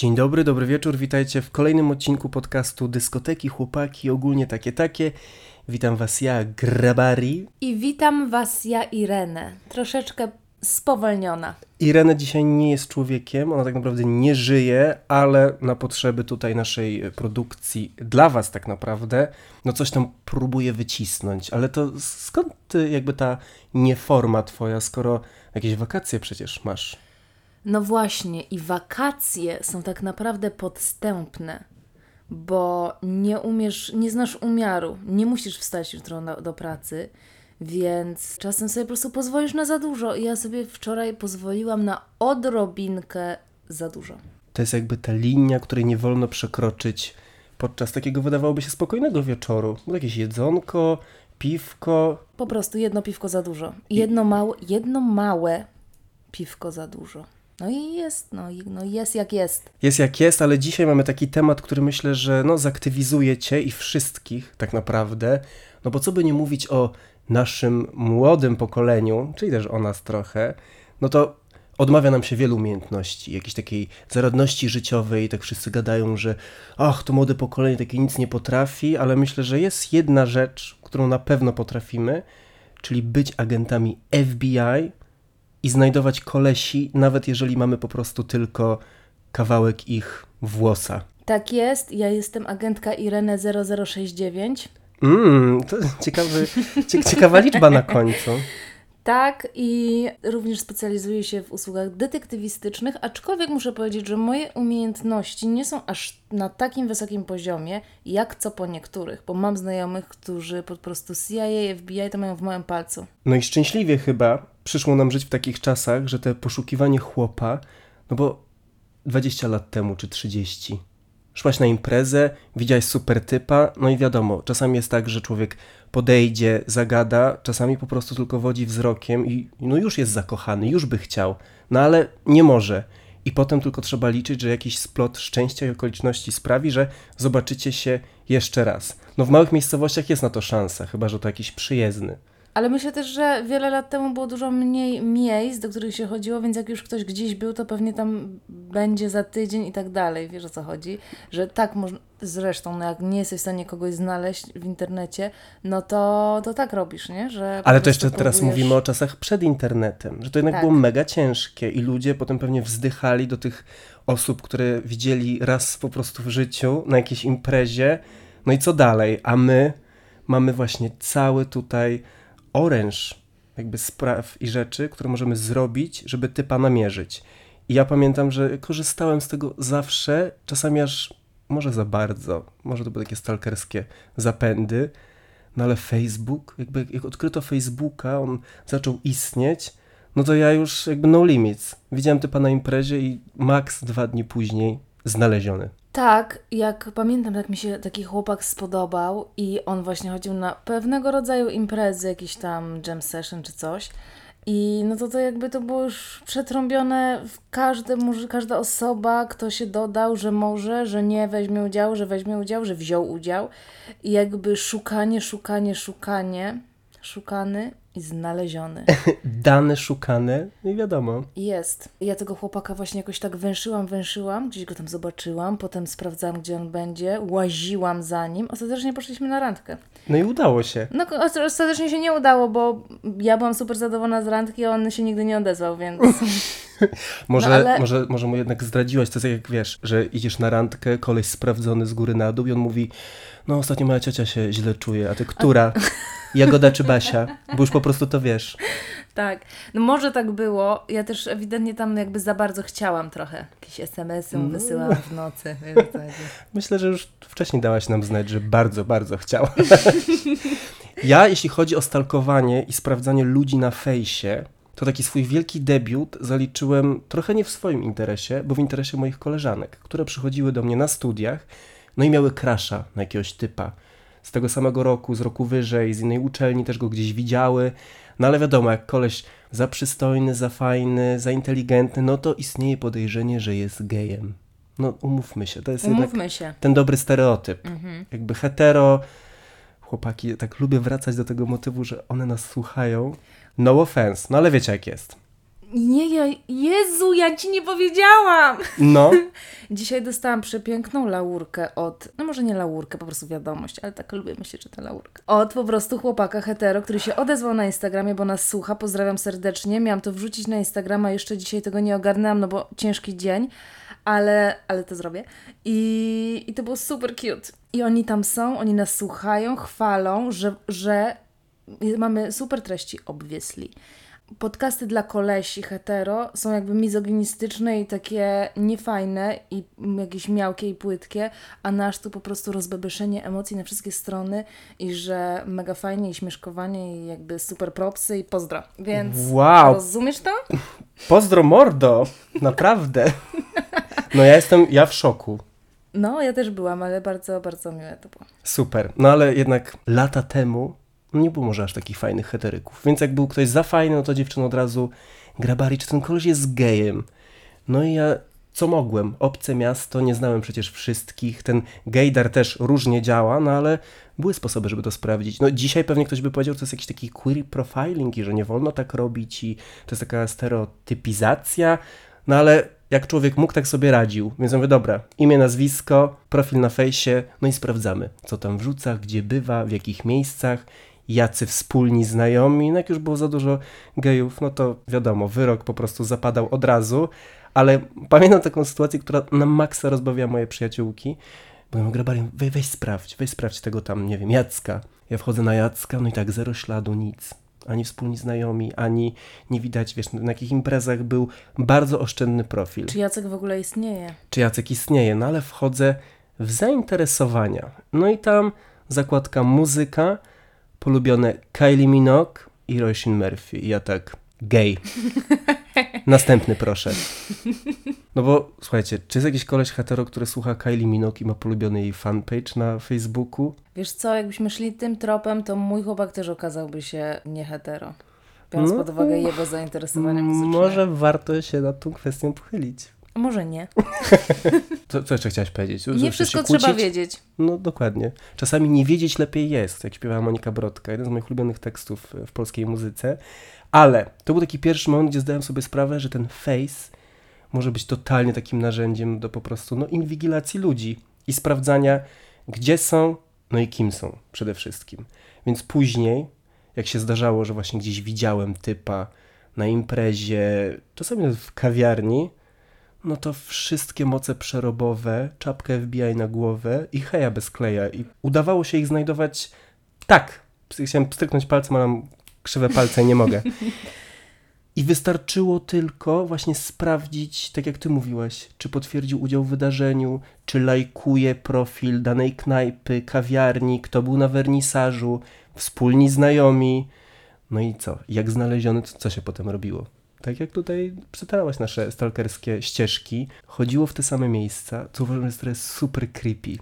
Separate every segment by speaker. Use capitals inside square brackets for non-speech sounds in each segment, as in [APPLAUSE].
Speaker 1: Dzień dobry, dobry wieczór, witajcie w kolejnym odcinku podcastu Dyskoteki, Chłopaki, ogólnie takie takie. Witam was ja, Grabari.
Speaker 2: I witam Was ja, Irenę. Troszeczkę spowolniona.
Speaker 1: Irena dzisiaj nie jest człowiekiem, ona tak naprawdę nie żyje, ale na potrzeby tutaj naszej produkcji, dla was tak naprawdę, no coś tam próbuje wycisnąć. Ale to skąd jakby ta nieforma twoja, skoro jakieś wakacje przecież masz?
Speaker 2: No właśnie, i wakacje są tak naprawdę podstępne, bo nie umiesz, nie znasz umiaru, nie musisz wstać jutro na, do pracy, więc czasem sobie po prostu pozwolisz na za dużo. I ja sobie wczoraj pozwoliłam na odrobinkę za dużo.
Speaker 1: To jest jakby ta linia, której nie wolno przekroczyć podczas takiego wydawałoby się spokojnego wieczoru. Jakieś jedzonko, piwko.
Speaker 2: Po prostu jedno piwko za dużo. Jedno małe, jedno małe piwko za dużo. No i jest, no, i- no jest jak jest.
Speaker 1: Jest jak jest, ale dzisiaj mamy taki temat, który myślę, że no, zaktywizuje cię i wszystkich tak naprawdę. No bo co by nie mówić o naszym młodym pokoleniu, czyli też o nas trochę, no to odmawia nam się wielu umiejętności, jakiejś takiej zaradności życiowej, tak wszyscy gadają, że ach, to młode pokolenie takie nic nie potrafi, ale myślę, że jest jedna rzecz, którą na pewno potrafimy, czyli być agentami FBI i znajdować kolesi, nawet jeżeli mamy po prostu tylko kawałek ich włosa.
Speaker 2: Tak jest, ja jestem agentka Irene 0069.
Speaker 1: Mmm, to ciekawy, cie, ciekawa liczba na końcu.
Speaker 2: Tak, i również specjalizuję się w usługach detektywistycznych, aczkolwiek muszę powiedzieć, że moje umiejętności nie są aż na takim wysokim poziomie, jak co po niektórych, bo mam znajomych, którzy po prostu CIA, FBI to mają w małym palcu.
Speaker 1: No i szczęśliwie chyba przyszło nam żyć w takich czasach, że te poszukiwanie chłopa, no bo 20 lat temu czy 30, szłaś na imprezę, widziałaś super typa, no i wiadomo, czasami jest tak, że człowiek podejdzie, zagada, czasami po prostu tylko wodzi wzrokiem i no już jest zakochany, już by chciał, no ale nie może. I potem tylko trzeba liczyć, że jakiś splot szczęścia i okoliczności sprawi, że zobaczycie się jeszcze raz. No w małych miejscowościach jest na to szansa, chyba że to jakiś przyjezdny.
Speaker 2: Ale myślę też, że wiele lat temu było dużo mniej miejsc, do których się chodziło, więc jak już ktoś gdzieś był, to pewnie tam będzie za tydzień i tak dalej. Wiesz o co chodzi? Że tak można. Zresztą, no jak nie jesteś w stanie kogoś znaleźć w internecie, no to, to tak robisz, nie? Że
Speaker 1: Ale to jeszcze teraz
Speaker 2: próbujesz-
Speaker 1: mówimy o czasach przed internetem, że to jednak
Speaker 2: Tak.
Speaker 1: było mega ciężkie i ludzie potem pewnie wzdychali do tych osób, które widzieli raz po prostu w życiu na jakiejś imprezie. No i co dalej? A my mamy właśnie cały tutaj oręż jakby spraw i rzeczy, które możemy zrobić, żeby typa namierzyć. I ja pamiętam, że korzystałem z tego zawsze, czasami aż może za bardzo, może to były takie stalkerskie zapędy, no ale Facebook, jakby jak odkryto Facebooka, on zaczął istnieć, no to ja już jakby no limits. Widziałem typa na imprezie i max dwa dni później znaleziony.
Speaker 2: Tak, jak pamiętam, jak mi się taki chłopak spodobał i on właśnie chodził na pewnego rodzaju imprezy, jakiś tam jam session czy coś. I no to to jakby to było już przetrąbione każde, może każda osoba, kto się dodał, że może, że nie weźmie udziału, że weźmie udział, że wziął udział. I jakby szukanie, szukanie, szukanie, szukany i znaleziony. [LAUGHS]
Speaker 1: Dane szukane, i wiadomo.
Speaker 2: Jest. Ja tego chłopaka właśnie jakoś tak węszyłam, węszyłam, gdzieś go tam zobaczyłam, potem sprawdzałam, gdzie on będzie, łaziłam za nim. Ostatecznie poszliśmy na randkę.
Speaker 1: No i udało się.
Speaker 2: No, ostatecznie się nie udało, bo ja byłam super zadowolona z randki, a on się nigdy nie odezwał, więc... [LAUGHS] [LAUGHS]
Speaker 1: Może,
Speaker 2: No ale-
Speaker 1: może, może mu jednak zdradziłaś, to jest jak wiesz, że idziesz na randkę, koleś sprawdzony z góry na dół i on mówi, no ostatnio moja ciocia się źle czuje, a ty która? [LAUGHS] Jagoda czy Basia? Bo już po prostu to wiesz.
Speaker 2: tak. No może tak było. Ja też ewidentnie tam jakby za bardzo chciałam trochę. Jakieś SMS-y mu wysyłam w nocy. [LAUGHS]
Speaker 1: Myślę, że już wcześniej dałaś nam znać, że bardzo, bardzo chciała. ja, jeśli chodzi o stalkowanie i sprawdzanie ludzi na fejsie, to taki swój wielki debiut zaliczyłem trochę nie w swoim interesie, bo w interesie moich koleżanek, które przychodziły do mnie na studiach, no i miały krasza na jakiegoś typa. Z tego samego roku, z roku wyżej, z innej uczelni też go gdzieś widziały. No ale wiadomo, jak koleś za przystojny, za fajny, za inteligentny, no to istnieje podejrzenie, że jest gejem. No umówmy się, to jest
Speaker 2: Umówmy się.
Speaker 1: ten dobry stereotyp.
Speaker 2: Mhm.
Speaker 1: Jakby hetero, chłopaki, tak lubię wracać do tego motywu, że one nas słuchają. No offense, no ale wiecie jak jest.
Speaker 2: Nie, ja, Jezu, ja ci nie powiedziałam!
Speaker 1: No, [LAUGHS]
Speaker 2: Dzisiaj dostałam przepiękną laurkę od, no może nie laurkę, po prostu wiadomość, ale tak lubię myśleć, że to laurka. Od po prostu chłopaka hetero, który się odezwał na Instagramie, bo nas słucha, pozdrawiam serdecznie. Miałam to wrzucić na Instagrama, jeszcze dzisiaj tego nie ogarnęłam, no bo ciężki dzień, ale, ale to zrobię. I, I to było super cute. I oni tam są, oni nas słuchają, chwalą, że, że mamy super treści, obviously. Podcasty dla kolesi hetero są jakby mizoginistyczne i takie niefajne i jakieś miałkie i płytkie, a nasz tu po prostu rozbebyszenie emocji na wszystkie strony i że mega fajnie i śmieszkowanie i jakby super propsy i pozdro. Więc
Speaker 1: Wow.
Speaker 2: rozumiesz to?
Speaker 1: pozdro mordo, naprawdę. [LAUGHS] No ja jestem, ja w szoku.
Speaker 2: No, ja też byłam, ale bardzo, bardzo miłe to było.
Speaker 1: Super. No ale jednak lata temu nie było może aż takich fajnych heteryków. Więc jak był ktoś za fajny, no to dziewczyna od razu grabari, czy ten koleś jest gejem. No i ja co mogłem? Obce miasto, nie znałem przecież wszystkich. Ten gejdar też różnie działa, no ale były sposoby, żeby to sprawdzić. No dzisiaj pewnie ktoś by powiedział, że to jest jakiś taki query profiling i że nie wolno tak robić i to jest taka stereotypizacja. No ale jak człowiek mógł, tak sobie radził. Więc mówię, dobra, imię, nazwisko, profil na fejsie, no i sprawdzamy, co tam wrzuca, gdzie bywa, w jakich miejscach, jacy wspólni znajomi. No jak już było za dużo gejów, no to wiadomo, wyrok po prostu zapadał od razu. Ale pamiętam taką sytuację, która na maksa rozbawiła moje przyjaciółki. Mówię, Grabarian, weź, weź sprawdź, weź sprawdź tego tam, nie wiem, Jacka. Ja wchodzę na Jacka, no i tak, zero śladu, nic. Ani wspólni znajomi, ani nie widać, wiesz, na jakich imprezach był bardzo oszczędny profil.
Speaker 2: Czy Jacek w ogóle istnieje?
Speaker 1: Czy Jacek istnieje, no ale wchodzę w zainteresowania. No i tam zakładka muzyka, polubione Kylie Minogue i Roisin Murphy. I ja tak, gay. [LAUGHS] Następny proszę. No bo słuchajcie, czy jest jakiś koleś hetero, który słucha Kylie Minogue i ma polubiony jej fanpage na Facebooku?
Speaker 2: Wiesz co, jakbyśmy szli tym tropem, to mój chłopak też okazałby się nie hetero. Biorąc
Speaker 1: No
Speaker 2: pod uwagę jego zainteresowania muzyczne.
Speaker 1: Może warto się nad tą kwestią pochylić.
Speaker 2: Może nie.
Speaker 1: Co, co jeszcze chciałaś powiedzieć?
Speaker 2: Nie
Speaker 1: chcesz
Speaker 2: wszystko trzeba wiedzieć.
Speaker 1: No dokładnie. Czasami nie wiedzieć lepiej jest, jak śpiewała Monika Brodka, jeden z moich ulubionych tekstów w polskiej muzyce. Ale to był taki pierwszy moment, gdzie zdałem sobie sprawę, że ten face może być totalnie takim narzędziem do po prostu no, inwigilacji ludzi i sprawdzania, gdzie są, no i kim są przede wszystkim. Więc później, jak się zdarzało, że właśnie gdzieś widziałem typa na imprezie, czasami w kawiarni, no to wszystkie moce przerobowe, czapkę FBI na głowę i heja bez kleja. I udawało się ich znajdować tak. Chciałem stryknąć palcem, ale mam krzywe palce i nie mogę. [LAUGHS] I wystarczyło tylko właśnie sprawdzić, tak jak ty mówiłaś, czy potwierdził udział w wydarzeniu, czy lajkuje profil danej knajpy, kawiarni, kto był na wernisażu, wspólni znajomi. No i co? Jak znaleziony, to co się potem robiło? Tak jak tutaj przytarałaś nasze stalkerskie ścieżki, chodziło w te same miejsca, co uważam, że to jest super creepy.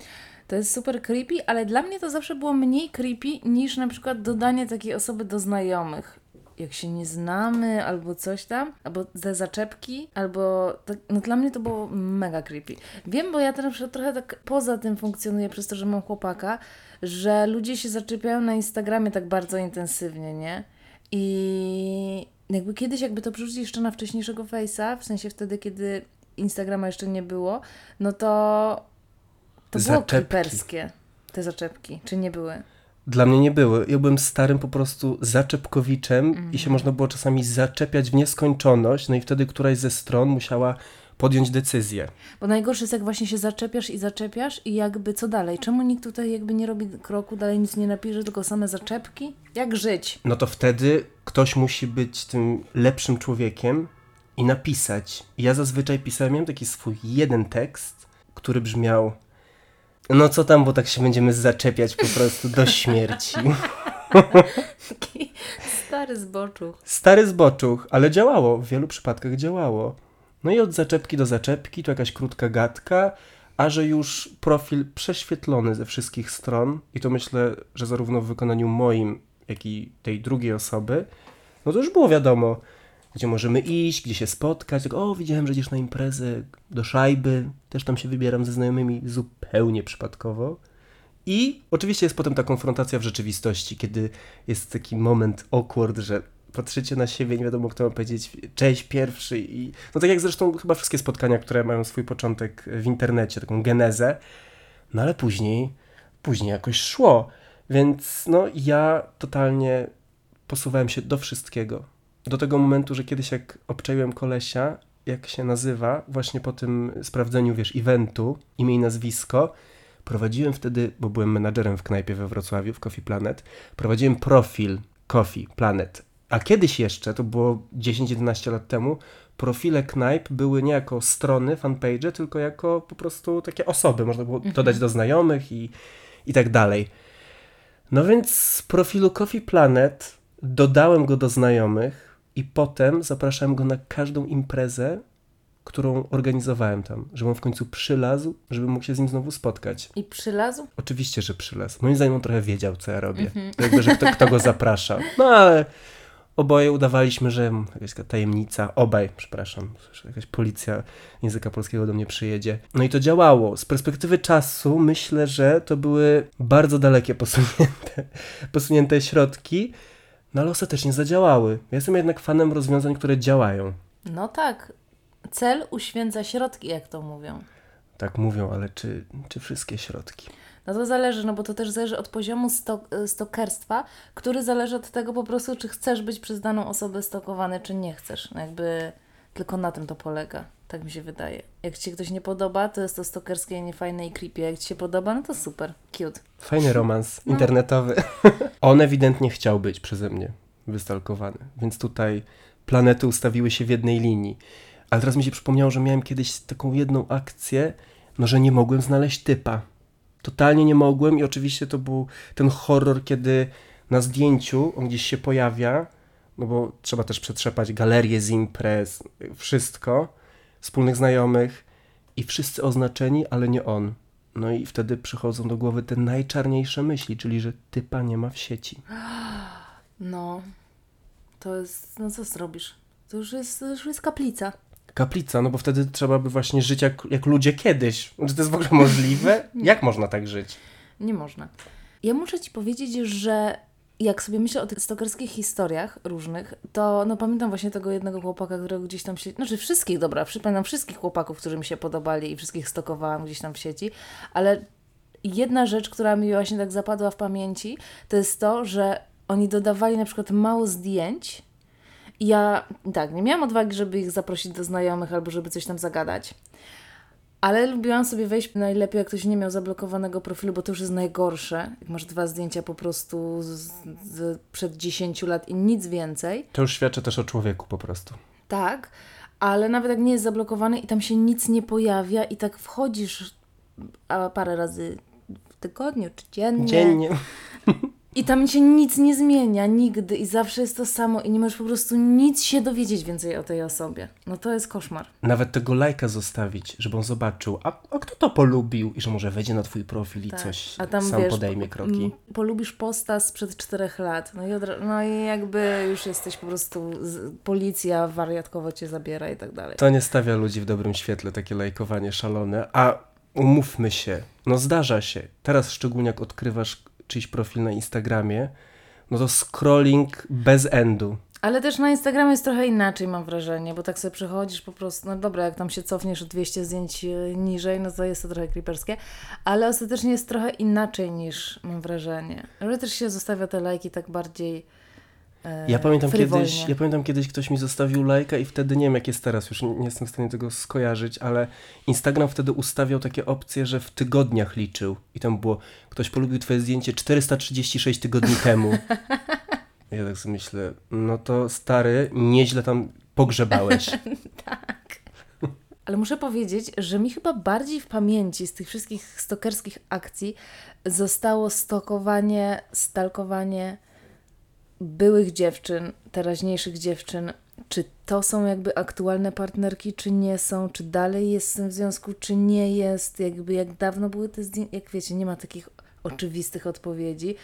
Speaker 2: To jest super creepy, ale dla mnie to zawsze było mniej creepy niż na przykład dodanie takiej osoby do znajomych. Jak się nie znamy, albo coś tam, albo te zaczepki, albo. Tak, no dla mnie to było mega creepy. Wiem, bo ja przykład trochę tak poza tym funkcjonuję przez to, że mam chłopaka, że ludzie się zaczepiają na Instagramie tak bardzo intensywnie, nie? I jakby kiedyś, jakby to przerzucić jeszcze na wcześniejszego face'a, w sensie wtedy, kiedy Instagrama jeszcze nie było, no to to było
Speaker 1: Zaczepki.
Speaker 2: creeperskie, te zaczepki, czy nie były?
Speaker 1: Dla mnie nie były. Ja byłem starym po prostu zaczepkowiczem i się można było czasami zaczepiać w nieskończoność, no i wtedy któraś ze stron musiała podjąć decyzję.
Speaker 2: Bo najgorsze jest, jak właśnie się zaczepiasz i zaczepiasz i jakby co dalej? Czemu nikt tutaj jakby nie robi kroku dalej, nic nie napisze, tylko same zaczepki? Jak żyć?
Speaker 1: No to wtedy ktoś musi być tym lepszym człowiekiem i napisać. I ja zazwyczaj pisałem, miałem taki swój jeden tekst, który brzmiał no co tam, bo tak się będziemy zaczepiać po prostu do śmierci. [LAUGHS]
Speaker 2: Stary zboczuch.
Speaker 1: Stary zboczuch, ale działało, w wielu przypadkach działało. No i od zaczepki do zaczepki, to jakaś krótka gadka, a że już profil prześwietlony ze wszystkich stron, i to myślę, że zarówno w wykonaniu moim, jak i tej drugiej osoby, no to już było wiadomo, gdzie możemy iść, gdzie się spotkać. Tak, o, widziałem, że idziesz na imprezę do szajby, też tam się wybieram ze znajomymi zupełnie przypadkowo. I oczywiście jest potem ta konfrontacja w rzeczywistości, kiedy jest taki moment awkward, że patrzycie na siebie, nie wiadomo kto ma powiedzieć cześć pierwszy i no tak jak zresztą chyba wszystkie spotkania, które mają swój początek w internecie, taką genezę, no ale później, później jakoś szło, więc no ja totalnie posuwałem się do wszystkiego. Do tego momentu, że kiedyś jak obczaiłem kolesia, jak się nazywa, właśnie po tym sprawdzeniu, wiesz, eventu, imię i nazwisko, prowadziłem wtedy, bo byłem menadżerem w knajpie we Wrocławiu, w Coffee Planet, prowadziłem profil Coffee Planet. A kiedyś jeszcze, to było 10-11 lat temu, profile knajp były nie jako strony, fanpage, tylko jako po prostu takie osoby. Można było
Speaker 2: Mhm.
Speaker 1: dodać do znajomych i, i tak dalej. No więc z profilu Coffee Planet dodałem go do znajomych i potem zapraszałem go na każdą imprezę, którą organizowałem tam, żeby on w końcu przylazł, żeby mógł się z nim znowu spotkać.
Speaker 2: I przylazł?
Speaker 1: Oczywiście, że przylazł. Moim zdaniem on trochę wiedział, co ja robię. Jakby, że kto, kto go zaprasza. No ale oboje udawaliśmy, że jakaś tajemnica, obaj, przepraszam, jakaś policja języka polskiego do mnie przyjedzie. No i to działało. Z perspektywy czasu myślę, że to były bardzo dalekie posunięte, [LAUGHS] posunięte środki, no ale ostatecznie zadziałały. Ja jestem jednak fanem rozwiązań, które działają.
Speaker 2: No tak. Cel uświęca środki, jak to mówią.
Speaker 1: Tak mówią, ale czy, czy wszystkie środki?
Speaker 2: No to zależy, no bo to też zależy od poziomu stok, stokerstwa, który zależy od tego po prostu, czy chcesz być przez daną osobę stokowany, czy nie chcesz. No jakby tylko na tym to polega. Tak mi się wydaje. Jak Ci się ktoś nie podoba, to jest to stokerskie, niefajne i creepy. Jak Ci się podoba, no to super, cute.
Speaker 1: Fajny romans internetowy. [LAUGHS] On ewidentnie chciał być przeze mnie wystalkowany, więc tutaj planety ustawiły się w jednej linii. Ale teraz mi się przypomniało, że miałem kiedyś taką jedną akcję, no że nie mogłem znaleźć typa. Totalnie nie mogłem i oczywiście to był ten horror, kiedy na zdjęciu on gdzieś się pojawia, no bo trzeba też przetrzepać galerię z imprez, wszystko, wspólnych znajomych i wszyscy oznaczeni, ale nie on. No i wtedy przychodzą do głowy te najczarniejsze myśli, czyli że typa nie ma w sieci. [GASPS]
Speaker 2: No, to jest, no co zrobisz? To już jest, to już jest kaplica.
Speaker 1: Kaplica, no bo wtedy trzeba by właśnie żyć jak, jak ludzie kiedyś. Czy to jest w ogóle możliwe? [LAUGHS] Jak można tak żyć?
Speaker 2: Nie można. Ja muszę Ci powiedzieć, że jak sobie myślę o tych stokerskich historiach różnych, to no pamiętam właśnie tego jednego chłopaka, którego gdzieś tam się... Znaczy wszystkich, dobra, pamiętam wszystkich chłopaków, którzy mi się podobali i wszystkich stokowałam gdzieś tam w sieci, ale jedna rzecz, która mi właśnie tak zapadła w pamięci, to jest to, że oni dodawali na przykład mało zdjęć ja tak, nie miałam odwagi, żeby ich zaprosić do znajomych albo żeby coś tam zagadać. Ale lubiłam sobie wejść najlepiej, jak ktoś nie miał zablokowanego profilu, bo to już jest najgorsze. Jak masz dwa zdjęcia po prostu z, z, przed 10 lat i nic więcej.
Speaker 1: To już świadczy też o człowieku po prostu.
Speaker 2: Tak, ale nawet jak nie jest zablokowany i tam się nic nie pojawia i tak wchodzisz a parę razy w tygodniu czy dziennie.
Speaker 1: Dziennie. [LAUGHS]
Speaker 2: I tam się nic nie zmienia, nigdy i zawsze jest to samo i nie możesz po prostu nic się dowiedzieć więcej o tej osobie. No to jest koszmar.
Speaker 1: Nawet tego lajka zostawić, żeby on zobaczył, a, a kto to polubił i że może wejdzie na twój profil i
Speaker 2: Tak.
Speaker 1: coś
Speaker 2: A tam
Speaker 1: sam
Speaker 2: wiesz,
Speaker 1: podejmie
Speaker 2: po-
Speaker 1: kroki.
Speaker 2: Polubisz posta sprzed czterech lat. No i, od, no i jakby już jesteś po prostu, z, policja wariatkowo cię zabiera i tak dalej.
Speaker 1: To nie stawia ludzi w dobrym świetle, takie lajkowanie szalone. A umówmy się, no zdarza się. Teraz szczególnie jak odkrywasz czyjś profil na Instagramie, no to scrolling bez endu.
Speaker 2: Ale też na Instagramie jest trochę inaczej, mam wrażenie, bo tak sobie przechodzisz po prostu, no dobra, jak tam się cofniesz o 200 zdjęć e, niżej, no to jest to trochę creeperskie, ale ostatecznie jest trochę inaczej niż mam wrażenie. Ale też się zostawia te lajki tak bardziej
Speaker 1: Ja pamiętam,
Speaker 2: frywolnie.
Speaker 1: kiedyś, ja pamiętam kiedyś ktoś mi zostawił lajka i wtedy nie wiem jak jest teraz, już nie jestem w stanie tego skojarzyć, ale Instagram wtedy ustawiał takie opcje, że w tygodniach liczył i tam było, ktoś polubił twoje zdjęcie 436 tygodni [LAUGHS] temu. Ja tak sobie myślę, no to stary, nieźle tam pogrzebałeś. [LAUGHS]
Speaker 2: Ale muszę powiedzieć, że mi chyba bardziej w pamięci z tych wszystkich stokerskich akcji zostało stokowanie, stalkowanie byłych dziewczyn, teraźniejszych dziewczyn. Czy to są jakby aktualne partnerki, czy nie są, czy dalej jest w związku, czy nie jest, jakby jak dawno były te zdjęcia, jak wiecie, nie ma takich oczywistych odpowiedzi,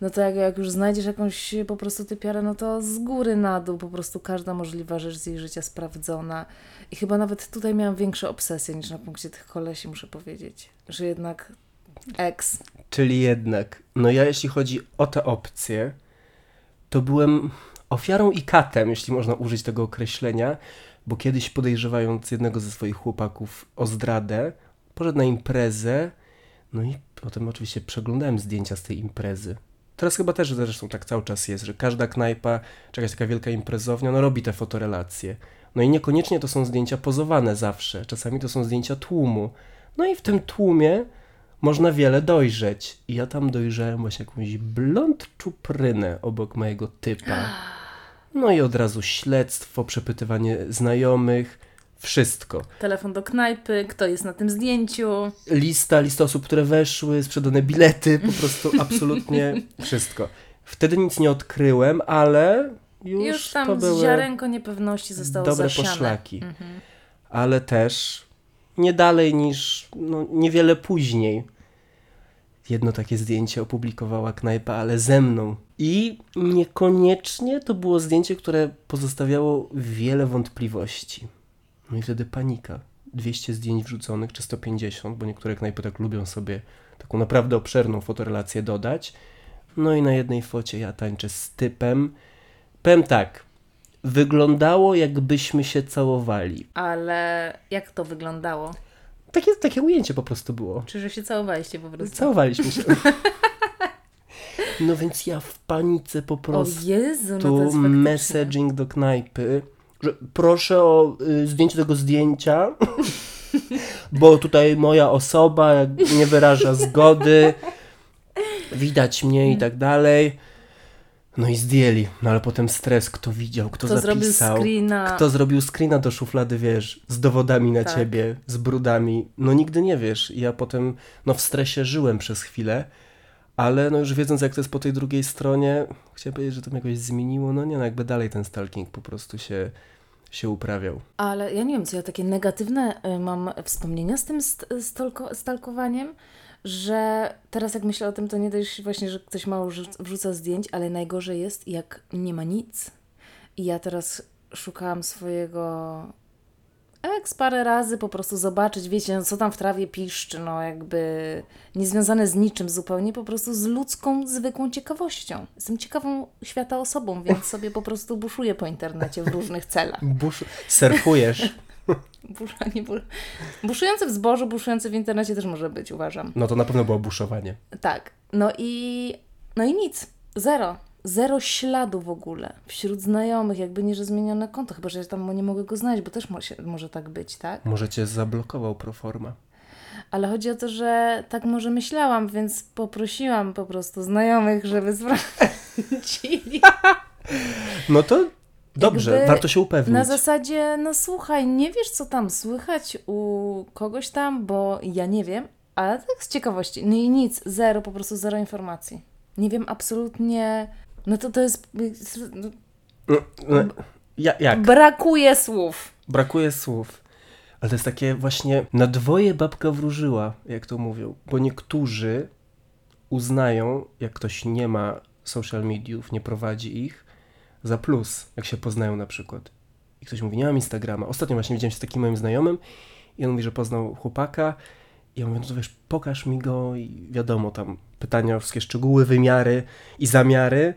Speaker 2: no to jak, jak już znajdziesz jakąś po prostu typiarę, no to z góry na dół po prostu każda możliwa rzecz z jej życia sprawdzona. I chyba nawet tutaj miałam większe obsesje niż na punkcie tych kolesi, muszę powiedzieć. Że jednak ex.
Speaker 1: Czyli jednak, no ja jeśli chodzi o te opcje, to byłem ofiarą i katem, jeśli można użyć tego określenia, bo kiedyś podejrzewając jednego ze swoich chłopaków o zdradę, poszedł na imprezę, no i potem oczywiście przeglądałem zdjęcia z tej imprezy. Teraz chyba też zresztą tak cały czas jest, że każda knajpa, czy jakaś taka wielka imprezownia, no robi te fotorelacje. No i niekoniecznie to są zdjęcia pozowane zawsze, czasami to są zdjęcia tłumu. No i w tym tłumie można wiele dojrzeć. I ja tam dojrzałem właśnie jakąś blond czuprynę obok mojego typa. [GASPS] No i od razu śledztwo, przepytywanie znajomych, wszystko.
Speaker 2: Telefon do knajpy, kto jest na tym zdjęciu.
Speaker 1: Lista, lista osób, które weszły, sprzedane bilety, po prostu [LAUGHS] absolutnie wszystko. Wtedy nic nie odkryłem, ale już,
Speaker 2: Już tam
Speaker 1: to były
Speaker 2: ziarenko niepewności zostało
Speaker 1: dobre
Speaker 2: zasiane.
Speaker 1: poszlaki.
Speaker 2: Mhm.
Speaker 1: Ale też nie dalej niż no, niewiele później. Jedno takie zdjęcie opublikowała knajpa, ale ze mną. I niekoniecznie to było zdjęcie, które pozostawiało wiele wątpliwości. No i wtedy panika. 200 zdjęć wrzuconych, czy 150, bo niektóre knajpy tak lubią sobie taką naprawdę obszerną fotorelację dodać. No i na jednej focie ja tańczę z typem. Powiem tak, wyglądało jakbyśmy się całowali.
Speaker 2: Ale jak to wyglądało?
Speaker 1: Takie, takie ujęcie po prostu było.
Speaker 2: Czy że się całowaliście po prostu?
Speaker 1: Całowaliśmy się. [LAUGHS] No więc ja w panice po
Speaker 2: O
Speaker 1: prostu
Speaker 2: Jezu, no
Speaker 1: messaging do knajpy, że proszę o y, zdjęcie tego zdjęcia, [LAUGHS] bo tutaj moja osoba nie wyraża zgody, widać mnie i tak dalej. No i zdjęli, no ale potem stres, kto widział, kto,
Speaker 2: Kto zrobił
Speaker 1: zapisał.
Speaker 2: screena.
Speaker 1: Kto zrobił screena do szuflady, wiesz, z dowodami na
Speaker 2: Tak.
Speaker 1: ciebie, z brudami. No nigdy nie wiesz. I Ja potem, no w stresie żyłem przez chwilę, ale no już wiedząc, jak to jest po tej drugiej stronie, chciałem powiedzieć, że to mnie jakoś zmieniło. No nie, no jakby dalej ten stalking po prostu się, się uprawiał.
Speaker 2: Ale ja nie wiem, co ja takie negatywne y, mam wspomnienia z tym st- stalko- stalkowaniem, że teraz jak myślę o tym, to nie dość właśnie, że ktoś mało wrzu- wrzuca zdjęć, ale najgorzej jest, jak nie ma nic. I ja teraz szukałam swojego ex parę razy, po prostu zobaczyć, wiecie, no, co tam w trawie piszczy, no jakby niezwiązane z niczym zupełnie, po prostu z ludzką, zwykłą ciekawością. Jestem ciekawą świata osobą, więc sobie po prostu buszuję po internecie w różnych celach.
Speaker 1: Busz, surfujesz. [LAUGHS]
Speaker 2: Busza, nie bu... Buszujący w zbożu, buszujący w internecie też może być, uważam.
Speaker 1: No to na pewno było buszowanie.
Speaker 2: Tak. No i, no i nic. Zero. Zero śladu w ogóle. Wśród znajomych, jakby nie, że zmienione konto. Chyba, że ja tam nie mogę go znaleźć, bo też mo- może tak być, tak?
Speaker 1: Może cię zablokował proforma.
Speaker 2: Ale chodzi o to, że tak może myślałam, więc poprosiłam po prostu znajomych, żeby [LAUGHS] sprawdzili.
Speaker 1: No to dobrze,
Speaker 2: Jakby
Speaker 1: warto się upewnić.
Speaker 2: Na zasadzie, no słuchaj, nie wiesz, co tam słychać u kogoś tam, bo ja nie wiem, ale tak z ciekawości. No i nic, zero, po prostu zero informacji. Nie wiem absolutnie. No to to jest. no,
Speaker 1: No, ja, jak?
Speaker 2: Brakuje słów.
Speaker 1: Brakuje słów. Ale to jest takie właśnie na dwoje babka wróżyła, jak to mówią. Bo niektórzy uznają, jak ktoś nie ma social mediów, nie prowadzi ich, za plus, jak się poznają na przykład. I ktoś mówi, nie mam Instagrama. Ostatnio właśnie widziałem się z takim moim znajomym i on mówi, że poznał chłopaka i ja mówię, no to wiesz, pokaż mi go i wiadomo, tam pytania o wszystkie szczegóły, wymiary i zamiary.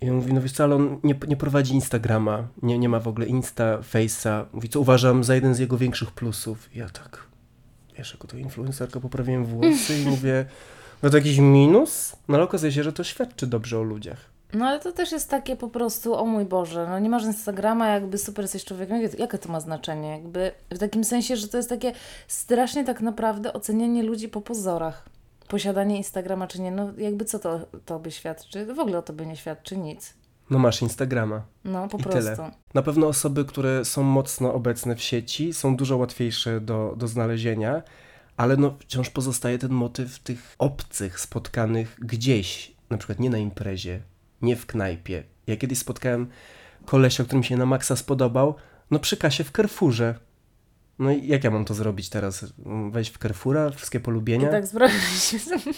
Speaker 1: I on mówi, no wiesz co, ale on nie, nie prowadzi Instagrama, nie, nie ma w ogóle Insta, Face'a. Mówi, co uważam za jeden z jego większych plusów. I ja tak, wiesz, jako to influencerka poprawiłem włosy i [LAUGHS] mówię, no to jakiś minus? No ale okazuje się, że to świadczy dobrze o ludziach.
Speaker 2: No ale to też jest takie po prostu, o mój Boże, no nie masz Instagrama, jakby super jesteś człowiekiem. Jakie, to ma znaczenie? Jakby w takim sensie, że to jest takie strasznie tak naprawdę ocenianie ludzi po pozorach. Posiadanie Instagrama czy nie, no jakby co to, to by świadczy? W ogóle o tobie nie świadczy nic.
Speaker 1: No masz Instagrama.
Speaker 2: No po
Speaker 1: I
Speaker 2: prostu.
Speaker 1: tyle. Na pewno osoby, które są mocno obecne w sieci, są dużo łatwiejsze do, do znalezienia, ale no wciąż pozostaje ten motyw tych obcych spotkanych gdzieś, na przykład nie na imprezie, nie w knajpie. Ja kiedyś spotkałem kolesia, który mi się na maksa spodobał, no przy kasie w Carrefourze. No i jak ja mam to zrobić teraz? Wejść w Carrefoura, wszystkie
Speaker 2: I
Speaker 1: polubienia?
Speaker 2: tak sprawdzić,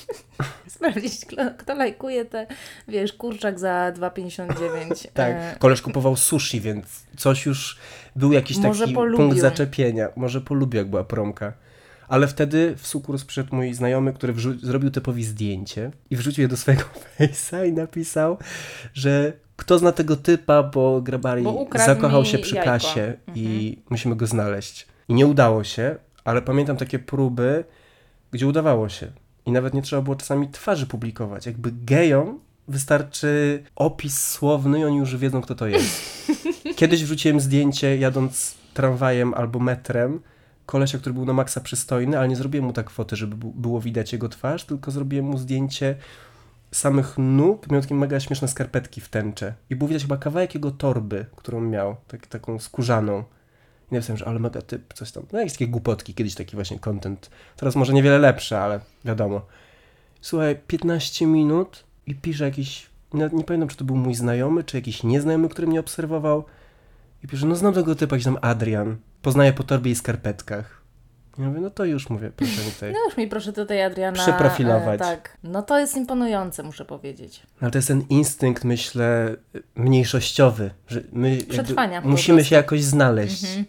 Speaker 2: [LAUGHS] sprawdzić kto, kto lajkuje te, wiesz, kurczak za 2,59. [LAUGHS]
Speaker 1: Tak,
Speaker 2: E,
Speaker 1: koleż kupował sushi, więc coś już był jakiś
Speaker 2: Może
Speaker 1: taki
Speaker 2: polubił.
Speaker 1: punkt zaczepienia. Może polubił, jak była promka. Ale wtedy w sukurs przyszedł mój znajomy, który zrobił typowi zdjęcie i wrzucił je do swojego [LAUGHS] face'a i napisał, że kto zna tego typa, bo Grabari
Speaker 2: Bo
Speaker 1: zakochał się przy
Speaker 2: jajko.
Speaker 1: kasie i
Speaker 2: Mhm.
Speaker 1: musimy go znaleźć. I nie udało się, ale pamiętam takie próby, gdzie udawało się. I nawet nie trzeba było czasami twarzy publikować. Jakby gejom wystarczy opis słowny i oni już wiedzą, kto to jest. [LAUGHS] Kiedyś wrzuciłem zdjęcie jadąc tramwajem albo metrem kolesia, który był na maksa przystojny, ale nie zrobiłem mu tak foty, żeby było widać jego twarz, tylko zrobiłem mu zdjęcie samych nóg, miał takie mega śmieszne skarpetki w tęcze. I było widać chyba kawałek jego torby, którą miał, tak, taką skórzaną. I napisałem, że ale mega typ, coś tam. No jakieś takie głupotki, kiedyś taki właśnie content. Teraz może niewiele lepsze, ale wiadomo. Słuchaj, 15 minut i pisze jakiś, nawet nie pamiętam, czy to był mój znajomy, czy jakiś nieznajomy, który mnie obserwował. I pisze, no znam tego typa, jakiś tam Adrian. Poznaję po torbie i skarpetkach. Ja mówię, no to już mówię, proszę mi tutaj.
Speaker 2: No już mi proszę tutaj Adriana.
Speaker 1: Przeprofilować.
Speaker 2: E, tak. No to jest imponujące, muszę powiedzieć.
Speaker 1: No, Ale to jest ten instynkt, myślę, mniejszościowy, że my
Speaker 2: Przetrwania
Speaker 1: musimy się jakoś znaleźć.
Speaker 2: Mhm.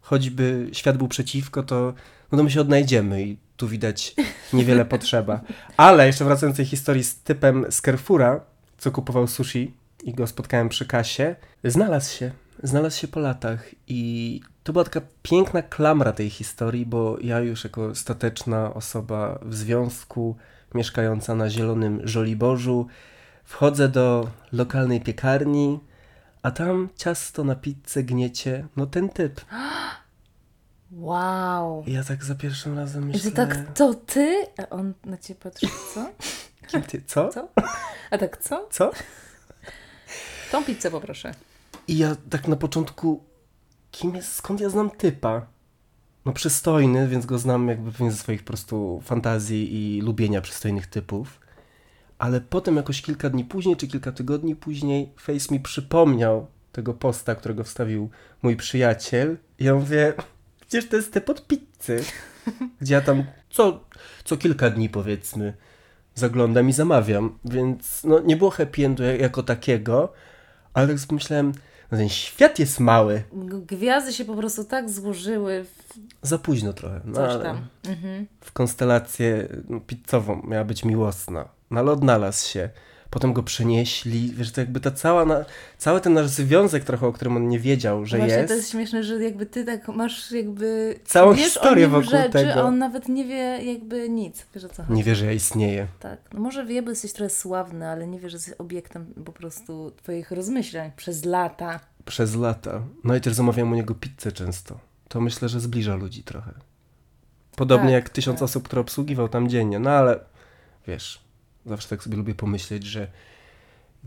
Speaker 1: Choćby świat był przeciwko, to, no to my się odnajdziemy i tu widać niewiele [LAUGHS] potrzeba. Ale jeszcze wracając do tej historii z typem z Carrefoura, co kupował sushi i go spotkałem przy kasie, znalazł się. Znalazł się po latach i to była taka piękna klamra tej historii, bo ja już jako stateczna osoba w związku, mieszkająca na zielonym Żoliborzu, wchodzę do lokalnej piekarni, a tam ciasto na pizzę gniecie, no ten typ. [GASPS]
Speaker 2: Wow.
Speaker 1: I ja tak za pierwszym razem myślę...
Speaker 2: że tak to ty? A on na ciebie patrzy, co?
Speaker 1: Kim ty, co?
Speaker 2: Co? A tak co?
Speaker 1: Co?
Speaker 2: Tą pizzę poproszę.
Speaker 1: I ja tak na początku, kim jest, skąd ja znam typa? No przystojny, więc go znam jakby pewnie ze swoich po prostu fantazji i lubienia przystojnych typów. Ale potem jakoś kilka dni później, czy kilka tygodni później, Face mi przypomniał tego posta, którego wstawił mój przyjaciel. I ja mówię, przecież to jest typ od pizzy. Gdzie ja tam co, co kilka dni powiedzmy zaglądam i zamawiam. Więc no, nie było happy endu jak- jako takiego, ale tak pomyślałem, no ten świat jest mały.
Speaker 2: Gwiazdy się po prostu tak złożyły w
Speaker 1: Za późno trochę. No,
Speaker 2: coś tam. Mhm.
Speaker 1: w konstelację no, pizzową miała być miłosna. No ale odnalazł się. Potem go przenieśli. Wiesz, to jakby ta cała, na, cały ten nasz związek trochę, o którym on nie wiedział, że
Speaker 2: Właśnie
Speaker 1: jest.
Speaker 2: to jest śmieszne, że jakby ty tak masz jakby...
Speaker 1: Całą
Speaker 2: wiesz
Speaker 1: historię
Speaker 2: o
Speaker 1: wokół
Speaker 2: rzeczy,
Speaker 1: tego.
Speaker 2: a on nawet nie wie jakby nic. Wiesz o co chodzi?
Speaker 1: Nie wie, że ja istnieję.
Speaker 2: Tak. No może wie, bo jesteś trochę sławny, ale nie wie, że jesteś obiektem po prostu twoich rozmyślań przez lata.
Speaker 1: Przez lata. No i też zamawiam u niego pizzę często. To myślę, że zbliża ludzi trochę. Podobnie
Speaker 2: Tak,
Speaker 1: jak tysiąc
Speaker 2: tak.
Speaker 1: osób, które obsługiwał tam dziennie. No ale wiesz, zawsze tak sobie lubię pomyśleć, że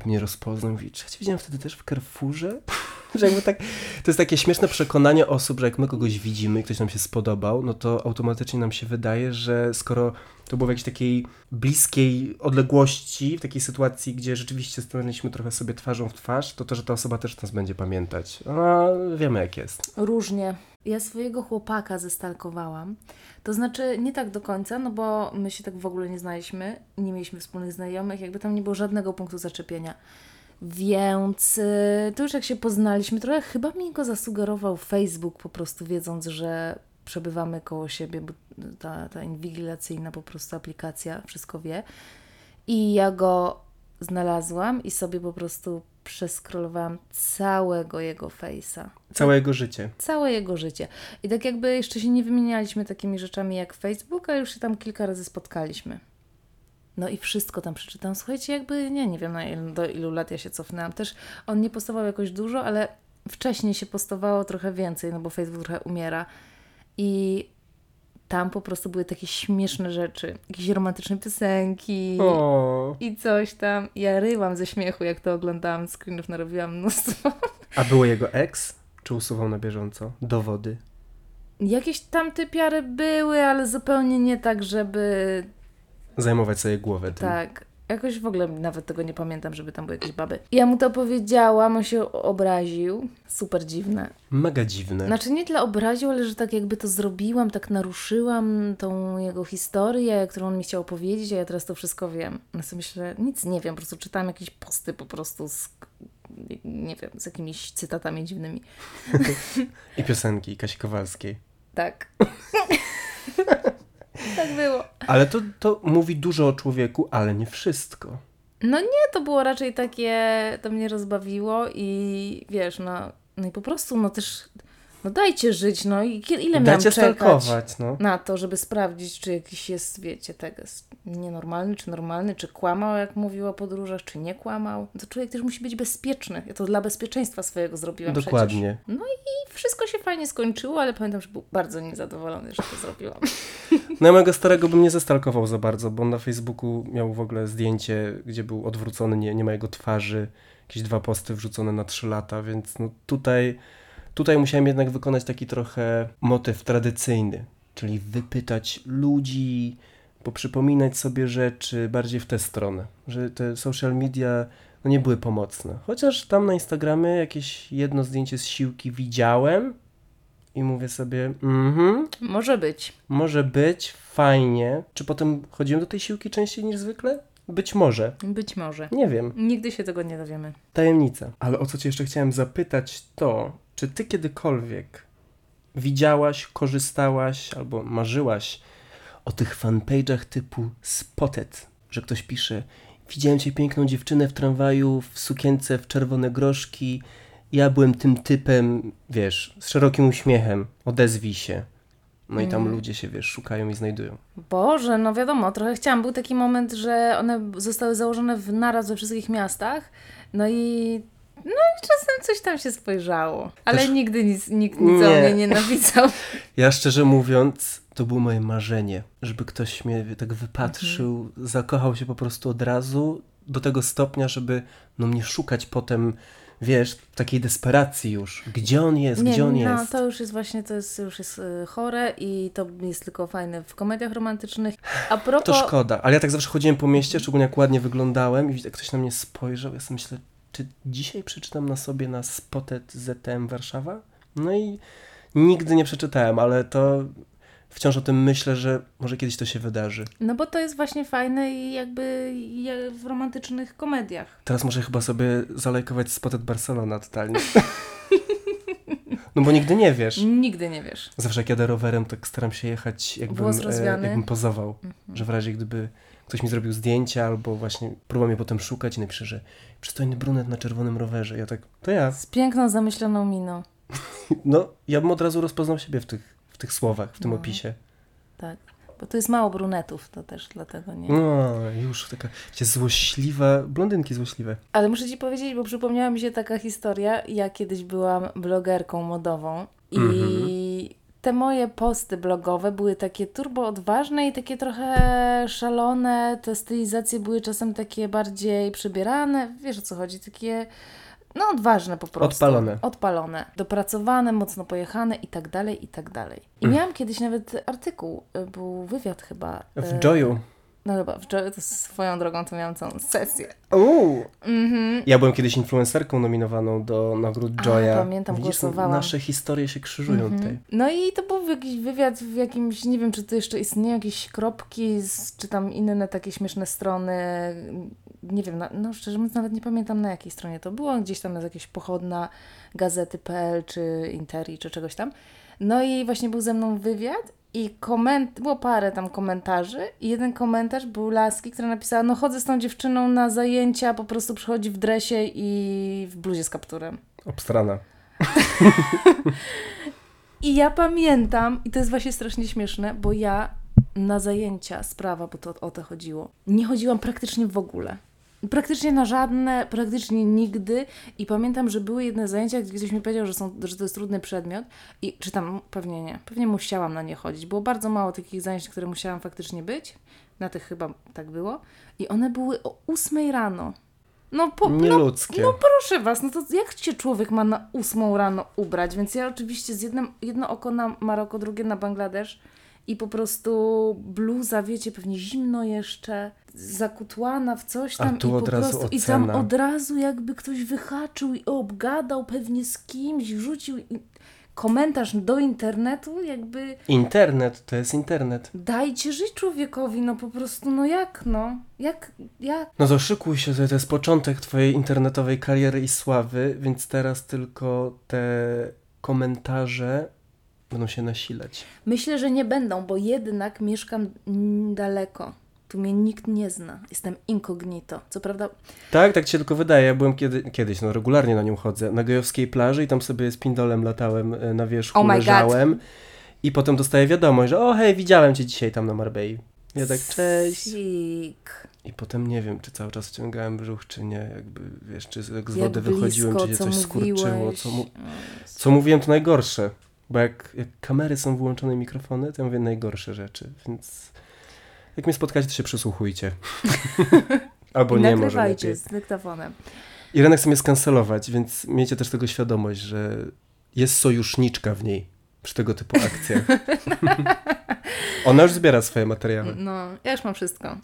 Speaker 1: mnie rozpoznał mówi, czy ja cię widziałem wtedy też w Carrefourze? [LAUGHS] że jakby tak, to jest takie śmieszne przekonanie osób, że jak my kogoś widzimy i ktoś nam się spodobał, no to automatycznie nam się wydaje, że skoro to było w jakiejś takiej bliskiej odległości, w takiej sytuacji, gdzie rzeczywiście stanęliśmy trochę sobie twarzą w twarz, to to, że ta osoba też nas będzie pamiętać. A wiemy jak jest.
Speaker 2: Różnie. Ja swojego chłopaka zestalkowałam. To znaczy nie tak do końca, no bo my się tak w ogóle nie znaliśmy, nie mieliśmy wspólnych znajomych, jakby tam nie było żadnego punktu zaczepienia. Więc y, to już jak się poznaliśmy, trochę chyba mi go zasugerował Facebook, po prostu wiedząc, że przebywamy koło siebie, bo ta, ta inwigilacyjna po prostu aplikacja wszystko wie. I ja go znalazłam i sobie po prostu przeskrolowałam całego jego face'a.
Speaker 1: Całe jego życie.
Speaker 2: Całe jego życie. I tak jakby jeszcze się nie wymienialiśmy takimi rzeczami jak Facebook, ale już się tam kilka razy spotkaliśmy. No i wszystko tam przeczytam. Słuchajcie, jakby nie, nie wiem na ilu, do ilu lat ja się cofnęłam. Też on nie postował jakoś dużo, ale wcześniej się postowało trochę więcej, no bo Facebook trochę umiera. I tam po prostu były takie śmieszne rzeczy. Jakieś romantyczne piosenki.
Speaker 1: O.
Speaker 2: I coś tam. Ja ryłam ze śmiechu, jak to oglądałam. Screenów narobiłam mnóstwo.
Speaker 1: A było jego ex? Czy usuwał na bieżąco? Dowody.
Speaker 2: Jakieś tam typiary były, ale zupełnie nie tak, żeby
Speaker 1: Zajmować sobie głowę tym.
Speaker 2: tak. Jakoś w ogóle nawet tego nie pamiętam, żeby tam były jakieś baby. Ja mu to powiedziałam, on się obraził. Super dziwne.
Speaker 1: Mega dziwne.
Speaker 2: Znaczy nie tyle obraził, ale że tak jakby to zrobiłam, tak naruszyłam tą jego historię, którą on mi chciał opowiedzieć, a ja teraz to wszystko wiem. Ja sobie myślę, nic nie wiem, po prostu czytałam jakieś posty po prostu z, nie wiem, z jakimiś cytatami dziwnymi. [LAUGHS]
Speaker 1: I piosenki Kasi Kowalskiej.
Speaker 2: Tak. [LAUGHS] tak było.
Speaker 1: Ale to, to mówi dużo o człowieku, ale nie wszystko.
Speaker 2: No nie, to było raczej takie, to mnie rozbawiło i wiesz, no, no i po prostu, no też, no dajcie żyć, no i ile miałam
Speaker 1: Dajcie
Speaker 2: czekać
Speaker 1: stalkować, no.
Speaker 2: na to, żeby sprawdzić, czy jakiś jest, wiecie, tego nienormalny, czy normalny, czy kłamał, jak mówił o podróżach, czy nie kłamał. To człowiek też musi być bezpieczny. Ja to dla bezpieczeństwa swojego zrobiłam przecież.
Speaker 1: Dokładnie.
Speaker 2: No i wszystko się fajnie skończyło, ale pamiętam, że był bardzo niezadowolony, że to zrobiłam. [LAUGHS]
Speaker 1: No ja mojego starego bym nie zastalkował za bardzo, bo on na Facebooku miał w ogóle zdjęcie, gdzie był odwrócony, nie, nie ma jego twarzy, jakieś dwa posty wrzucone na trzy lata, więc no tutaj, tutaj musiałem jednak wykonać taki trochę motyw tradycyjny, czyli wypytać ludzi, poprzypominać sobie rzeczy bardziej w tę stronę, że te social media no nie były pomocne. Chociaż tam na Instagramie jakieś jedno zdjęcie z siłki widziałem i mówię sobie, mhm,
Speaker 2: Może być.
Speaker 1: może być, fajnie. Czy potem chodziłem do tej siłki częściej niż zwykle? Być może.
Speaker 2: Być może.
Speaker 1: Nie wiem.
Speaker 2: Nigdy się tego nie dowiemy.
Speaker 1: Tajemnica. Ale o co cię jeszcze chciałem zapytać to, czy ty kiedykolwiek widziałaś, korzystałaś albo marzyłaś o tych fanpage'ach typu Spotted, że ktoś pisze widziałem cię piękną dziewczynę w tramwaju w sukience w czerwone groszki, ja byłem tym typem, wiesz, z szerokim uśmiechem, odezwij się. No i tam
Speaker 2: Mm.
Speaker 1: ludzie się, wiesz, szukają i znajdują.
Speaker 2: Boże, no wiadomo, trochę chciałam. Był taki moment, że one zostały założone w naraz we wszystkich miastach. No i. No i czasem coś tam się spojrzało. Ale
Speaker 1: Też-
Speaker 2: nigdy nic, nikt nic o
Speaker 1: Nie.
Speaker 2: mnie nie napisał. [LAUGHS]
Speaker 1: Ja szczerze mówiąc, to było moje marzenie, żeby ktoś mnie tak wypatrzył, zakochał się po prostu od razu do tego stopnia, żeby no mnie szukać potem, wiesz, takiej desperacji już. Gdzie on jest,
Speaker 2: nie,
Speaker 1: gdzie on
Speaker 2: no,
Speaker 1: jest?
Speaker 2: to już jest właśnie, to jest, już jest y, chore i to jest tylko fajne w komediach romantycznych. A
Speaker 1: To
Speaker 2: propos...
Speaker 1: szkoda, ale ja tak zawsze chodziłem po mieście, szczególnie jak ładnie wyglądałem i jak ktoś na mnie spojrzał, ja sobie myślę, czy dzisiaj przeczytam na sobie na Spotted ZTM Warszawa? No i nigdy nie przeczytałem, ale to wciąż o tym myślę, że może kiedyś to się wydarzy.
Speaker 2: No bo to jest właśnie fajne i jakby w romantycznych komediach.
Speaker 1: Teraz muszę chyba sobie zalajkować Spotted Barcelona totalnie. [LAUGHS] No bo nigdy nie wiesz.
Speaker 2: Nigdy nie wiesz.
Speaker 1: Zawsze jak jadę rowerem, tak staram się jechać jakbym.
Speaker 2: Mhm.
Speaker 1: jakbym pozował. Że w razie gdyby ktoś mi zrobił zdjęcia albo właśnie próbował mnie potem szukać i napisze, że przystojny brunet na czerwonym rowerze. Ja tak, to ja.
Speaker 2: Z piękną, zamyśloną miną. [LAUGHS]
Speaker 1: No, ja bym od razu rozpoznał siebie w tych, w tych słowach, w tym
Speaker 2: No.
Speaker 1: opisie.
Speaker 2: Tak. Bo tu jest mało brunetów, to też dlatego nie.
Speaker 1: No, już taka złośliwa, blondynki złośliwe.
Speaker 2: Ale muszę Ci powiedzieć, bo przypomniała mi się taka historia. Ja kiedyś byłam blogerką modową i
Speaker 1: Mhm.
Speaker 2: Te moje posty blogowe były takie turbo odważne i takie trochę szalone. Te stylizacje były czasem takie bardziej przybierane. Wiesz o co chodzi? Takie no odważne po prostu.
Speaker 1: Odpalone.
Speaker 2: Odpalone. Dopracowane, mocno pojechane i tak dalej, i tak dalej. I
Speaker 1: Mm.
Speaker 2: miałam kiedyś nawet artykuł, y, był wywiad chyba.
Speaker 1: W
Speaker 2: y,
Speaker 1: Joyu.
Speaker 2: No chyba, w Joyu to swoją drogą to miałam całą sesję.
Speaker 1: Uuu.
Speaker 2: Mhm.
Speaker 1: Ja byłem kiedyś influencerką nominowaną do nagród
Speaker 2: A,
Speaker 1: Joya.
Speaker 2: pamiętam,
Speaker 1: Widzisz,
Speaker 2: głosowałam.
Speaker 1: Nasze historie się krzyżują
Speaker 2: Mhm.
Speaker 1: tutaj.
Speaker 2: No i to był jakiś wywiad w jakimś, nie wiem czy to jeszcze istnieją jakieś kropki, z, czy tam inne takie śmieszne strony, nie wiem, na, no szczerze mówiąc nawet nie pamiętam na jakiej stronie to było, gdzieś tam jest jakaś pochodna gazety.pl czy Interi czy czegoś tam. No i właśnie był ze mną wywiad i koment, było parę tam komentarzy i jeden komentarz był laski, która napisała, no chodzę z tą dziewczyną na zajęcia, po prostu przychodzi w dresie i w bluzie z kapturem.
Speaker 1: Obstrana.
Speaker 2: I ja pamiętam, i to jest właśnie strasznie śmieszne, bo ja na zajęcia z prawa, bo to o to chodziło, nie chodziłam praktycznie w ogóle. Praktycznie na żadne, praktycznie nigdy. I pamiętam, że były jedne zajęcia, gdzie ktoś mi powiedział, że, są, że to jest trudny przedmiot. I czy tam, pewnie nie, pewnie musiałam na nie chodzić. Było bardzo mało takich zajęć, które musiałam faktycznie być. Na tych chyba tak było. I one były o 8 rano. No, po, no no proszę was, no to jak się człowiek ma na ósmą rano ubrać? Więc ja oczywiście z jednym, jedno oko na Maroko, drugie na Bangladesz i po prostu bluza, wiecie, pewnie zimno jeszcze, zakutłana w coś
Speaker 1: A
Speaker 2: tam
Speaker 1: tu
Speaker 2: i po prostu i tam
Speaker 1: ocena.
Speaker 2: od razu jakby ktoś wyhaczył i obgadał pewnie z kimś, wrzucił komentarz do internetu, jakby
Speaker 1: Internet to jest internet.
Speaker 2: dajcie żyć człowiekowi, no po prostu, no jak, no, jak, jak,
Speaker 1: No to szykuj się, to jest początek twojej internetowej kariery i sławy, więc teraz tylko te komentarze będą się nasilać.
Speaker 2: Myślę, że nie będą, bo jednak mieszkam daleko. Tu mnie nikt nie zna. Jestem incognito. Co prawda,
Speaker 1: Tak, tak ci się tylko wydaje. Ja byłem kiedy, kiedyś, no regularnie na nią chodzę, na gejowskiej plaży i tam sobie z pindolem latałem e, na wierzchu,
Speaker 2: Oh God.
Speaker 1: leżałem i potem dostaję wiadomość, że o hej, widziałem cię dzisiaj tam na Marbei. Ja tak, cześć.
Speaker 2: Sik.
Speaker 1: I potem nie wiem, czy cały czas wciągałem brzuch, czy nie, jakby, wiesz, czy z- jak z
Speaker 2: Jak
Speaker 1: wody wychodziłem,
Speaker 2: blisko,
Speaker 1: czy się
Speaker 2: co
Speaker 1: coś skurczyło,
Speaker 2: mówiłeś.
Speaker 1: co, mu, co mówiłem, to najgorsze. Bo jak, jak kamery są włączone, i mikrofony, to ja mówię najgorsze rzeczy, więc jak mnie spotkacie, to się przysłuchujcie. [LAUGHS] Albo
Speaker 2: I
Speaker 1: nie, może lepiej.
Speaker 2: z dyktafonem.
Speaker 1: Irena chce mnie skancelować, więc miejcie też tego świadomość, że jest sojuszniczka w niej przy tego typu akcjach. [LAUGHS] Ona już zbiera swoje materiały.
Speaker 2: No, ja już mam wszystko.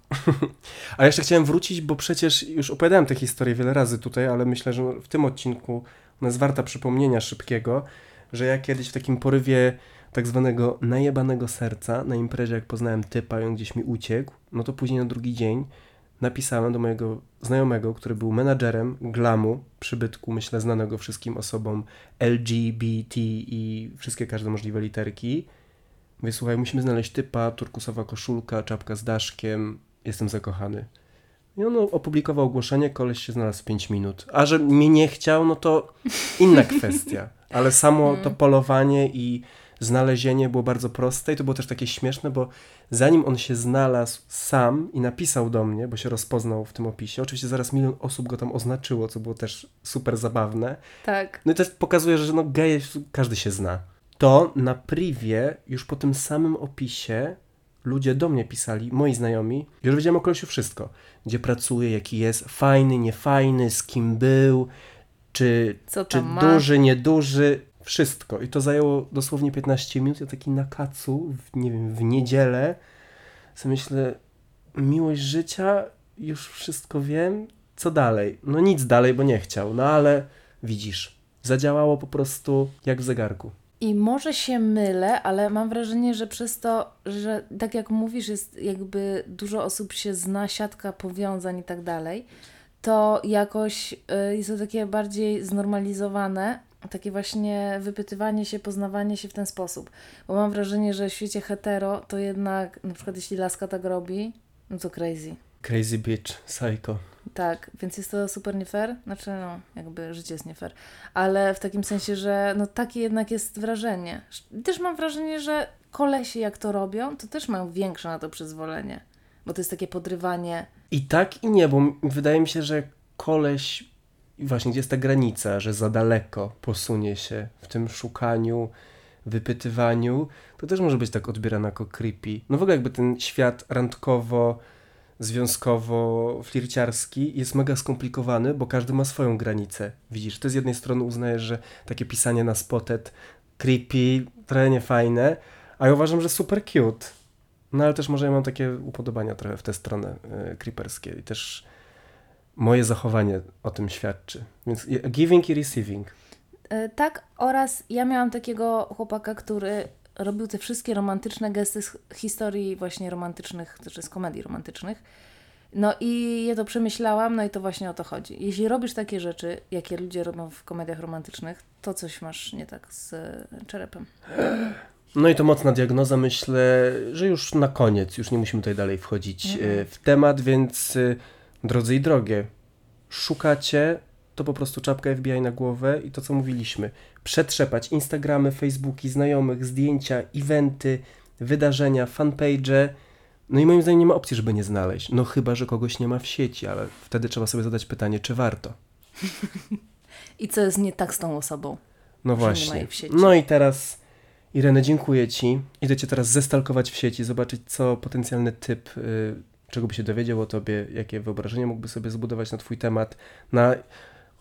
Speaker 2: [LAUGHS]
Speaker 1: A jeszcze chciałem wrócić, bo przecież już opowiadałem tę historię wiele razy tutaj, ale myślę, że w tym odcinku ona jest warta przypomnienia szybkiego, że ja kiedyś w takim porywie tak zwanego najebanego serca na imprezie, jak poznałem typa i on gdzieś mi uciekł, no to później na drugi dzień napisałem do mojego znajomego, który był menadżerem glamu, przybytku, myślę, znanego wszystkim osobom LGBT i wszystkie każde możliwe literki. Mówię, słuchaj, musimy znaleźć typa, turkusowa koszulka, czapka z daszkiem, jestem zakochany. I on opublikował ogłoszenie, koleś się znalazł w 5 minut. A że mnie nie chciał, no to inna [LAUGHS] kwestia. Ale samo to polowanie i znalezienie było bardzo proste i to było też takie śmieszne, bo zanim on się znalazł sam i napisał do mnie, bo się rozpoznał w tym opisie, oczywiście zaraz milion osób go tam oznaczyło, co było też super zabawne.
Speaker 2: Tak.
Speaker 1: No i też pokazuje, że no geje każdy się zna. To na privie, już po tym samym opisie, ludzie do mnie pisali, moi znajomi, już wiedziałem o kolesiu wszystko. Gdzie pracuje, jaki jest, fajny, niefajny, z kim był, czy, czy
Speaker 2: ma?
Speaker 1: duży, nieduży, wszystko. I to zajęło dosłownie 15 minut. Ja taki na kacu, w, nie wiem, w niedzielę, sobie myślę, miłość życia, już wszystko wiem, co dalej? No nic dalej, bo nie chciał, no ale widzisz, zadziałało po prostu jak w zegarku.
Speaker 2: I może się mylę, ale mam wrażenie, że przez to, że tak jak mówisz, jest jakby dużo osób się zna, siatka powiązań i tak dalej, to jakoś y, jest to takie bardziej znormalizowane, takie właśnie wypytywanie się, poznawanie się w ten sposób. Bo mam wrażenie, że w świecie hetero to jednak, na przykład jeśli laska tak robi, no to crazy.
Speaker 1: Crazy bitch, psycho.
Speaker 2: Tak, więc jest to super nie fair. Znaczy, no, jakby życie jest nie fair. Ale w takim sensie, że no takie jednak jest wrażenie. Też mam wrażenie, że kolesi jak to robią, to też mają większe na to przyzwolenie. Bo to jest takie podrywanie.
Speaker 1: I tak i nie, bo wydaje mi się, że koleś, i właśnie gdzie jest ta granica, że za daleko posunie się w tym szukaniu, wypytywaniu, to też może być tak odbierane jako creepy. No w ogóle jakby ten świat randkowo, związkowo, flirciarski jest mega skomplikowany, bo każdy ma swoją granicę. Widzisz, ty z jednej strony uznajesz, że takie pisanie na spotet creepy, trochę niefajne, a ja uważam, że super cute. No ale też może ja mam takie upodobania trochę w tę stronę y, creeperskie i też moje zachowanie o tym świadczy. Więc giving i receiving.
Speaker 2: E, tak, oraz ja miałam takiego chłopaka, który robił te wszystkie romantyczne gesty z historii właśnie romantycznych, czy z komedii romantycznych. No i ja to przemyślałam, no i to właśnie o to chodzi. Jeśli robisz takie rzeczy, jakie ludzie robią w komediach romantycznych, to coś masz nie tak z e, czerepem.
Speaker 1: No i to mocna diagnoza, myślę, że już na koniec, już nie musimy tutaj dalej wchodzić y, w temat, więc drodzy i drogie, szukacie, to po prostu czapkę FBI na głowę i to co mówiliśmy, przetrzepać Instagramy, Facebooki, znajomych, zdjęcia, eventy, wydarzenia, fanpage. No i moim zdaniem nie ma opcji, żeby nie znaleźć. No chyba, że kogoś nie ma w sieci, ale wtedy trzeba sobie zadać pytanie, czy warto. [LAUGHS]
Speaker 2: I co jest nie tak z tą osobą?
Speaker 1: No
Speaker 2: Że nie ma
Speaker 1: właśnie.
Speaker 2: jej w sieci.
Speaker 1: No i teraz, Irene, dziękuję Ci. Idę Cię teraz zestalkować w sieci, zobaczyć, co potencjalny typ, y, czego by się dowiedział o Tobie, jakie wyobrażenie mógłby sobie zbudować na Twój temat, na,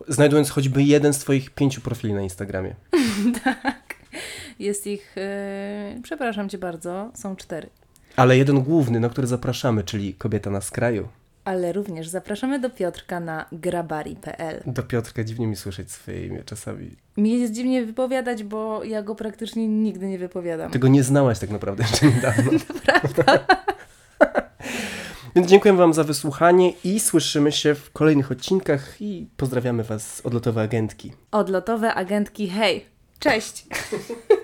Speaker 1: znajdując choćby jeden z Twoich pięciu profili na Instagramie. [LAUGHS]
Speaker 2: Jest ich, e, przepraszam Cię bardzo, są cztery.
Speaker 1: Ale jeden główny, na który zapraszamy, czyli Kobieta na skraju.
Speaker 2: Ale również zapraszamy do Piotrka na grabari.pl.
Speaker 1: Do Piotrka dziwnie mi słyszeć swoje imię czasami.
Speaker 2: Mi jest dziwnie wypowiadać, bo ja go praktycznie nigdy nie wypowiadam.
Speaker 1: Tego nie znałaś tak naprawdę jeszcze [LAUGHS] niedawno. Więc dziękuję Wam za wysłuchanie i słyszymy się w kolejnych odcinkach i pozdrawiamy Was z odlotowej agentki.
Speaker 2: Odlotowe agentki, hej! Cześć! [LAUGHS]